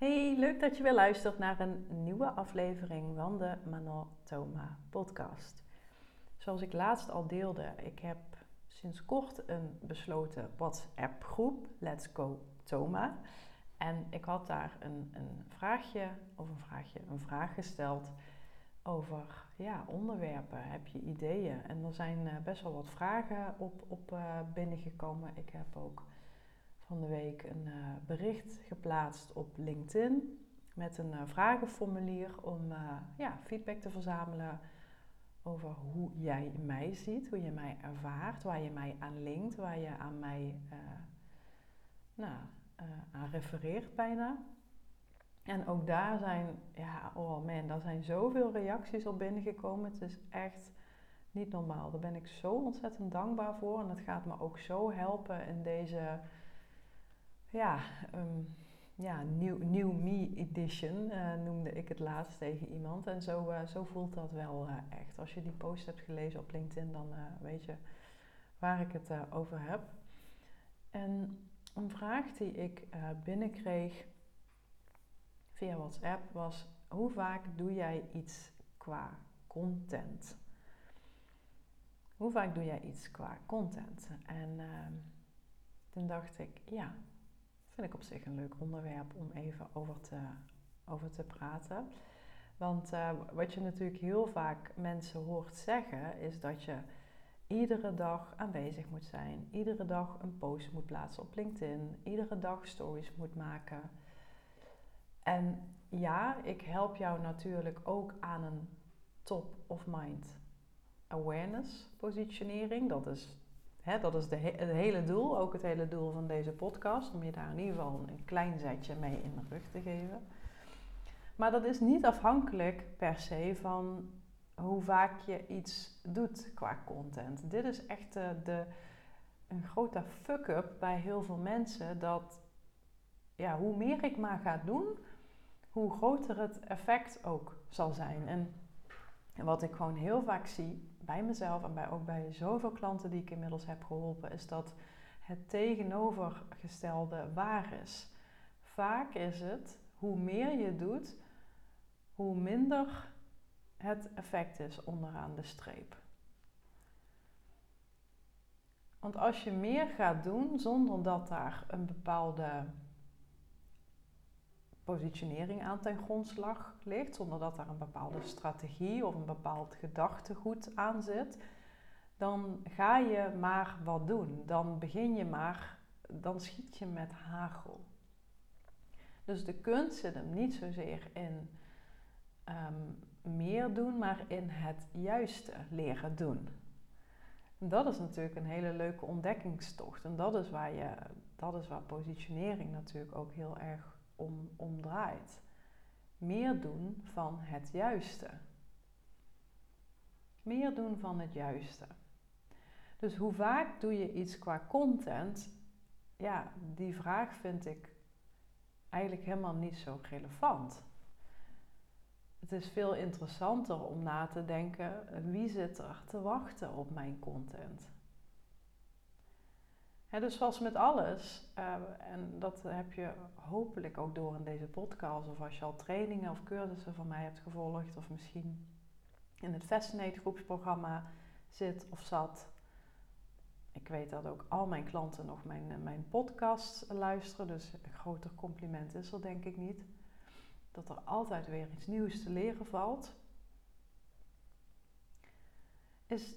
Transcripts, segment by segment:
Hey, leuk dat je weer luistert naar een nieuwe aflevering van de Manon Thoma podcast. Zoals ik laatst al deelde, ik heb sinds kort een besloten WhatsApp groep, Let's Go Thoma. En ik had daar een, een vraagje, of een vraagje, een vraag gesteld over ja, onderwerpen. Heb je ideeën? En er zijn eh, best wel wat vragen op, op uh, binnengekomen. Ik heb ook van de week een uh, bericht geplaatst op LinkedIn met een uh, vragenformulier om uh, ja, feedback te verzamelen over hoe jij mij ziet, hoe je mij ervaart, waar je mij aan linkt, waar je aan mij nou, aan refereert bijna. En ook daar zijn, ja, oh man, daar zijn zoveel reacties op binnengekomen. Het is echt niet normaal. Daar ben ik zo ontzettend dankbaar voor. En dat gaat me ook zo helpen in deze ja, um, ja new, Me Edition uh, noemde ik het laatst tegen iemand. En zo, uh, zo voelt dat wel uh, echt. Als je die post hebt gelezen op LinkedIn, dan weet je waar ik het over heb. En een vraag die ik binnenkreeg via WhatsApp was: hoe vaak doe jij iets qua content? Hoe vaak doe jij iets qua content? En ehm, toen dacht ik, ja, ik op zich een leuk onderwerp om even over te, over te praten. Want uh, wat je natuurlijk heel vaak mensen hoort zeggen, is dat je iedere dag aanwezig moet zijn, iedere dag een post moet plaatsen op LinkedIn, iedere dag stories moet maken. En ja, ik help jou natuurlijk ook aan een top of mind awareness positionering. Dat is Dat is de het hele doel, ook het hele doel van deze podcast, om je daar in ieder geval een klein zetje mee in de rug te geven. Maar dat is niet afhankelijk per se van hoe vaak je iets doet qua content. Dit is echt de, de een grote fuck-up bij heel veel mensen dat ja, hoe meer ik maar ga doen, hoe groter het effect ook zal zijn. En wat ik gewoon heel vaak zie, bij mezelf en bij, ook bij zoveel klanten die ik inmiddels heb geholpen, is dat het tegenovergestelde waar is. Vaak is het, hoe meer je doet, hoe minder het effect is onderaan de streep. Want als je meer gaat doen zonder dat daar een bepaalde positionering aan ten grondslag ligt, zonder dat daar een bepaalde strategie of een bepaald gedachtegoed aan zit, dan ga je maar wat doen. Dan begin je maar, dan schiet je met hagel. Dus de kunst zit hem niet zozeer in ehm, meer doen, maar in het juiste leren doen. dat is natuurlijk een hele leuke ontdekkingstocht. En dat is waar, je, dat is waar positionering natuurlijk ook heel erg om, draait. Meer doen van het juiste. Meer doen van het juiste. Dus hoe vaak doe je iets qua content? Ja, die vraag vind ik eigenlijk helemaal niet zo relevant. Het is veel interessanter om na te denken: wie zit er te wachten op mijn content? Dus zoals met alles, uh, en dat heb je hopelijk ook door in deze podcast, of als je al trainingen of cursussen van mij hebt gevolgd, of misschien in het Fascinate groepsprogramma zit of zat. Ik weet dat ook al mijn klanten nog mijn, eh, mijn podcast luisteren, dus een groter compliment is er denk ik niet. Dat er altijd weer iets nieuws te leren valt. Is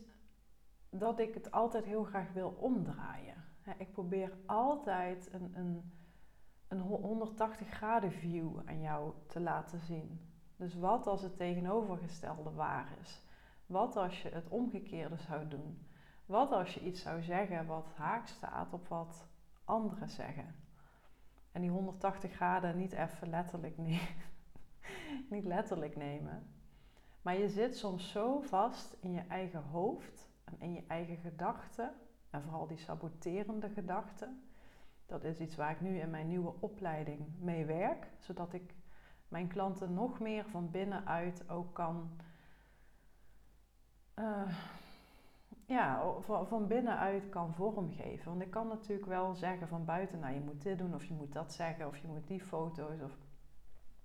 dat ik het altijd heel graag wil omdraaien ik probeer altijd een, een, een 180 graden view aan jou te laten zien. Dus wat als het tegenovergestelde waar is? Wat als je het omgekeerde zou doen? Wat als je iets zou zeggen wat haak staat op wat anderen zeggen? En die 180 graden niet even letterlijk niet letterlijk nemen. Maar je zit soms zo vast in je eigen hoofd en in je eigen gedachten en vooral die saboterende gedachten. Dat is iets waar ik nu in mijn nieuwe opleiding mee werk, zodat ik mijn klanten nog meer van binnenuit ook kan. Uh, ja, van binnenuit kan vormgeven. Want ik kan natuurlijk wel zeggen van buiten, nou je moet dit doen of je moet dat zeggen of je moet die foto's. Of...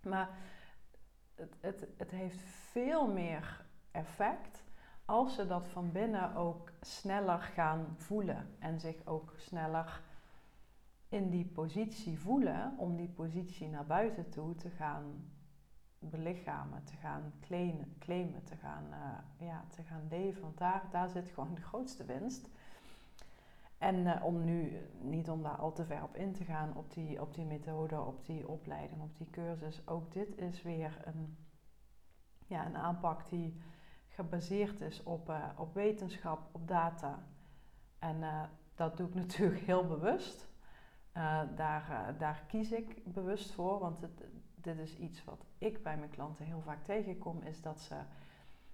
Maar het, het, het heeft veel meer effect als ze dat van binnen ook sneller gaan voelen en zich ook sneller in die positie voelen om die positie naar buiten toe te gaan belichamen, te gaan claimen, te, gaan, uh, ja, te gaan leven. Want daar, daar zit gewoon de grootste winst. En uh, om nu niet om daar al te ver op in te gaan, op die, op die methode, op die opleiding, op die cursus. Ook dit is weer een, ja, een aanpak die gebaseerd is op, uh, op wetenschap, op data. En dat doe ik natuurlijk heel bewust. daar, daar kies ik bewust voor, want het, dit is iets wat ik bij mijn klanten heel vaak tegenkom, is dat ze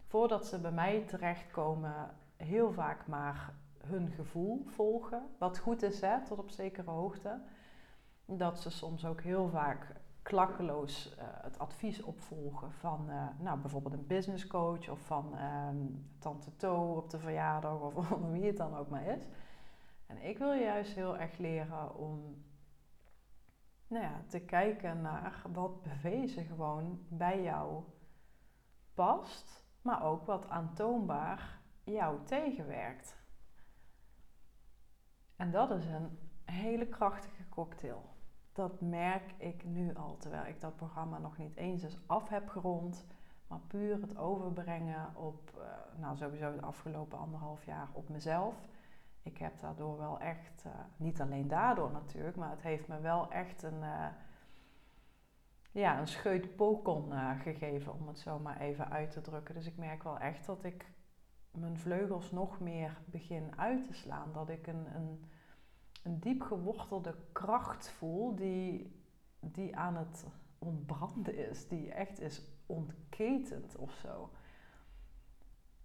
voordat ze bij mij terechtkomen, heel vaak maar hun gevoel volgen. Wat goed is, hè, tot op zekere hoogte. Dat ze soms ook heel vaak klakkeloos uh, het advies opvolgen van uh, nou, bijvoorbeeld een business coach of van uh, tante To op de verjaardag of, of wie het dan ook maar is. En ik wil juist heel erg leren om nou ja, te kijken naar wat bewezen gewoon bij jou past, maar ook wat aantoonbaar jou tegenwerkt. En dat is een hele krachtige cocktail. Dat merk ik nu al, terwijl ik dat programma nog niet eens eens af heb gerond. Maar puur het overbrengen op, uh, nou sowieso de afgelopen anderhalf jaar op mezelf ik heb daardoor wel echt, uh, niet alleen daardoor natuurlijk, maar het heeft me wel echt een, uh, ja, een scheut pokon gegeven, om het zo maar even uit te drukken. Dus ik merk wel echt dat ik mijn vleugels nog meer begin uit te slaan. Dat ik een, een, een diep gewortelde kracht voel die, die aan het ontbranden is, die echt is ontketend of zo.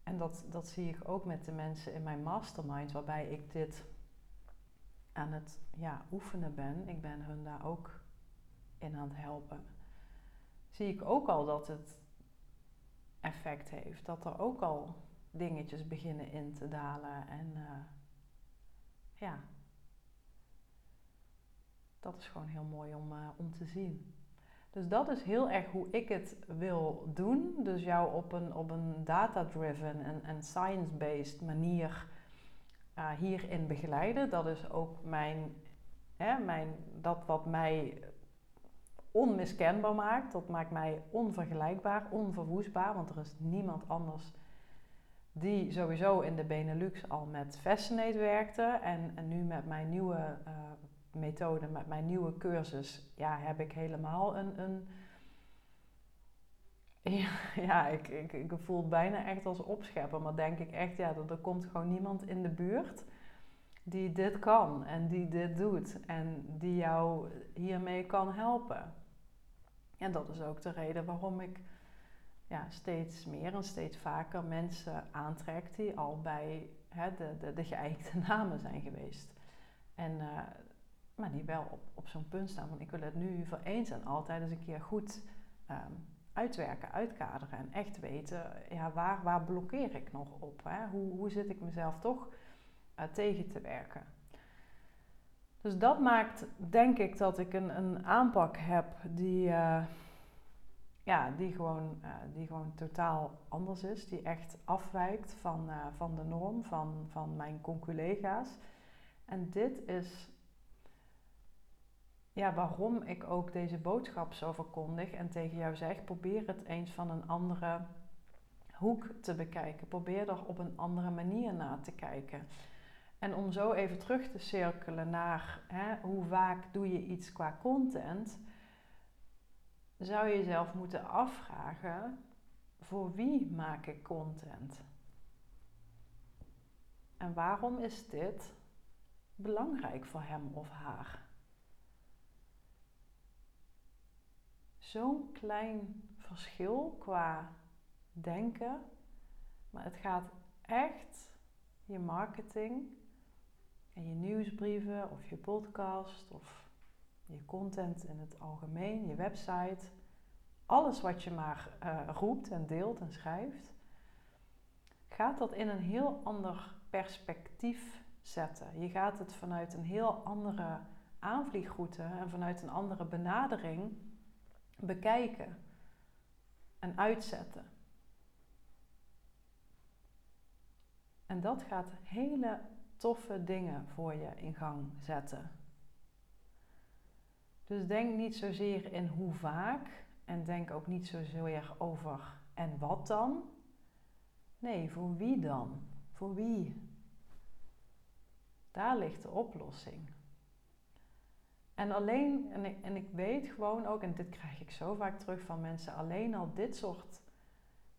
En dat, dat zie ik ook met de mensen in mijn mastermind, waarbij ik dit aan het ja, oefenen ben. Ik ben hun daar ook in aan het helpen. Zie ik ook al dat het effect heeft. Dat er ook al dingetjes beginnen in te dalen. En uh, ja, dat is gewoon heel mooi om, uh, om te zien. Dus dat is heel erg hoe ik het wil doen. Dus jou op een, op een data-driven en, en science-based manier uh, hierin begeleiden. Dat is ook mijn, hè, mijn, dat wat mij onmiskenbaar maakt. Dat maakt mij onvergelijkbaar, onverwoestbaar. Want er is niemand anders die sowieso in de Benelux al met Fascinate werkte. En, en nu met mijn nieuwe uh, methode, met mijn nieuwe cursus, ja, heb ik helemaal een. een ja, ik, ik, ik voel bijna echt als opscheppen. Maar denk ik echt, ja, dat er komt gewoon niemand in de buurt die dit kan en die dit doet en die jou hiermee kan helpen. En dat is ook de reden waarom ik ja, steeds meer en steeds vaker mensen aantrek die al bij hè, de, de, de geëikte namen zijn geweest. En uh, maar die wel op, op zo'n punt staan van ik wil het nu voor eens en altijd eens een keer goed um, uitwerken, uitkaderen en echt weten, ja, waar, waar blokkeer ik nog op? Hè? Hoe, hoe zit ik mezelf toch uh, tegen te werken? Dus dat maakt, denk ik, dat ik een, een aanpak heb die, uh, ja, die, gewoon, uh, die gewoon totaal anders is. Die echt afwijkt van, van de norm, van, van mijn conculega's. En dit is ja, waarom ik ook deze boodschap zo verkondig en tegen jou zeg: probeer het eens van een andere hoek te bekijken. Probeer er op een andere manier naar te kijken. En om zo even terug te cirkelen naar hè, hoe vaak doe je iets qua content, zou je jezelf moeten afvragen: voor wie maak ik content? En waarom is dit belangrijk voor hem of haar? Zo'n klein verschil qua denken. Maar het gaat echt je marketing en je nieuwsbrieven of je podcast of je content in het algemeen, je website, alles wat je maar uh, roept en deelt en schrijft, gaat dat in een heel ander perspectief zetten. Je gaat het vanuit een heel andere aanvliegroute en vanuit een andere benadering bekijken en uitzetten. En dat gaat hele toffe dingen voor je in gang zetten. Dus denk niet zozeer in hoe vaak en denk ook niet zozeer over en wat dan. Nee, voor wie dan? Voor wie? Daar ligt de oplossing. En alleen, en ik, en ik weet gewoon ook, en dit krijg ik zo vaak terug van mensen, alleen al dit soort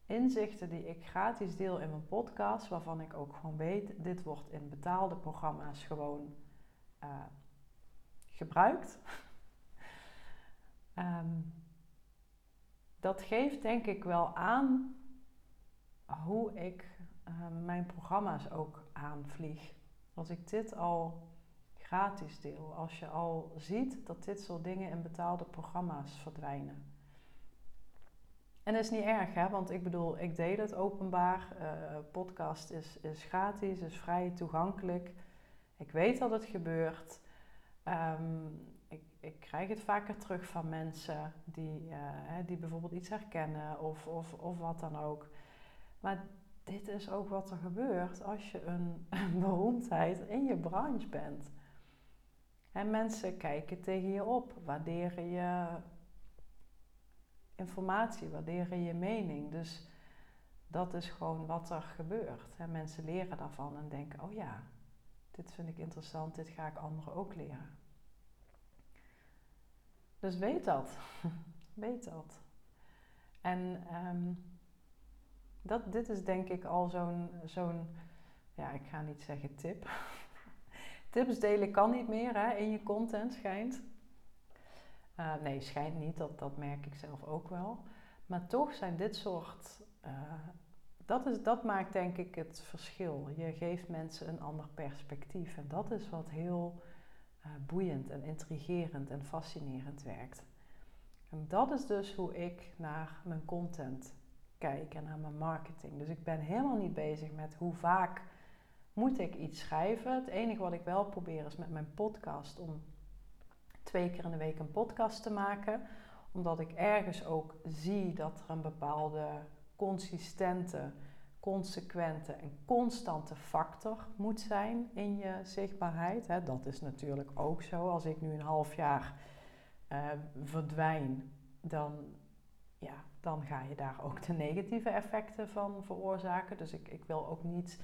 inzichten die ik gratis deel in mijn podcast, waarvan ik ook gewoon weet, dit wordt in betaalde programma's gewoon uh, gebruikt. um, dat geeft denk ik wel aan hoe ik uh, mijn programma's ook aanvlieg. Als ik dit al gratis deel, als je al ziet dat dit soort dingen in betaalde programma's verdwijnen. En dat is niet erg, hè? want ik bedoel, ik deel het openbaar. Uh, podcast is, is gratis, is vrij toegankelijk. Ik weet dat het gebeurt. Um, ik, ik, krijg het vaker terug van mensen die, uh, die bijvoorbeeld iets herkennen of, of, of wat dan ook. Maar dit is ook wat er gebeurt als je een, een beroemdheid in je branche bent. En mensen kijken tegen je op, waarderen je informatie, waarderen je mening. Dus dat is gewoon wat er gebeurt. En mensen leren daarvan en denken: oh ja, dit vind ik interessant, dit ga ik anderen ook leren. Dus weet dat. weet dat. En ehm, dat, dit is denk ik al zo'n, zo'n, ja, ik ga niet zeggen tip. Tips delen kan niet meer hè, in je content, schijnt. Uh, nee, schijnt niet, dat, dat merk ik zelf ook wel. Maar toch zijn dit soort. Uh, dat, is, dat maakt denk ik het verschil. Je geeft mensen een ander perspectief. En dat is wat heel uh, boeiend en intrigerend en fascinerend werkt. En dat is dus hoe ik naar mijn content kijk en naar mijn marketing. Dus ik ben helemaal niet bezig met hoe vaak moet ik iets schrijven. Het enige wat ik wel probeer is met mijn podcast om twee keer in de week een podcast te maken. Omdat ik ergens ook zie dat er een bepaalde consistente, consequente en constante factor moet zijn in je zichtbaarheid. Dat is natuurlijk ook zo. Als ik nu een half jaar uh, verdwijn, dan, ja, dan ga je daar ook de negatieve effecten van veroorzaken. Dus ik, ik wil ook niet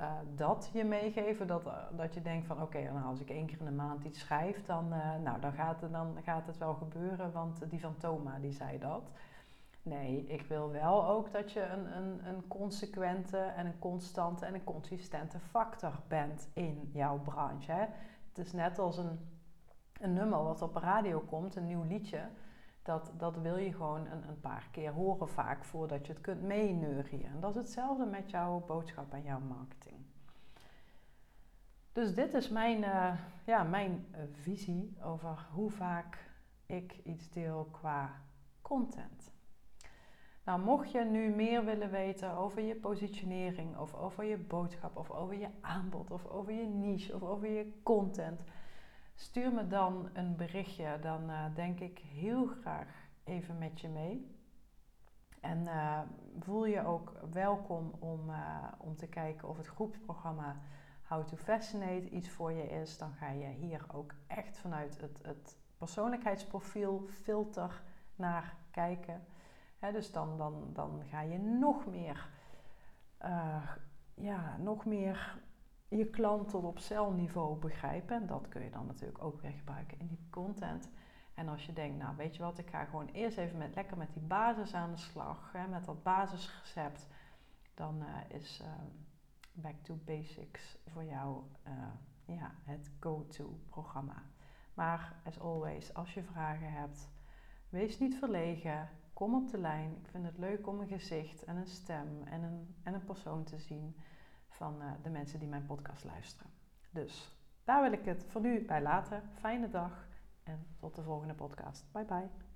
uh, dat je meegeven. Dat, uh, dat je denkt van oké, okay, als ik één keer in de maand iets schrijf, dan, uh, nou, dan, gaat het, dan gaat het wel gebeuren, want die van Toma die zei dat. Nee, ik wil wel ook dat je een, een, een consequente en een constante en een consistente factor bent in jouw branche. Hè? Het is net als een, een nummer wat op radio komt, een nieuw liedje. Dat, dat wil je gewoon een, een paar keer horen vaak voordat je het kunt meeneurien. En dat is hetzelfde met jouw boodschap en jouw marketing. Dus dit is mijn, uh, ja, mijn uh, visie over hoe vaak ik iets deel qua content. Nou, mocht je nu meer willen weten over je positionering, of over je boodschap, of over je aanbod, of over je niche, of over je content, stuur me dan een berichtje. Dan uh, denk ik heel graag even met je mee. En voel je ook welkom om, om te kijken of het groepsprogramma How to Fascinate iets voor je is, dan ga je hier ook echt vanuit het, het persoonlijkheidsprofiel filter naar kijken. dus dan, dan, dan ga je nog meer, ja, nog meer je klant tot op celniveau begrijpen. En dat kun je dan natuurlijk ook weer gebruiken in die content. En als je denkt, nou weet je wat, ik ga gewoon eerst even met, lekker met die basis aan de slag, hè, met dat basisrecept, dan uh, is... Uh, Back to Basics voor jou uh, ja, het go-to programma. Maar as always, als je vragen hebt, wees niet verlegen. Kom op de lijn. Ik vind het leuk om een gezicht en een stem en een, en een persoon te zien van uh, de mensen die mijn podcast luisteren. Dus daar wil ik het voor nu bij laten. Fijne dag en tot de volgende podcast. Bye bye.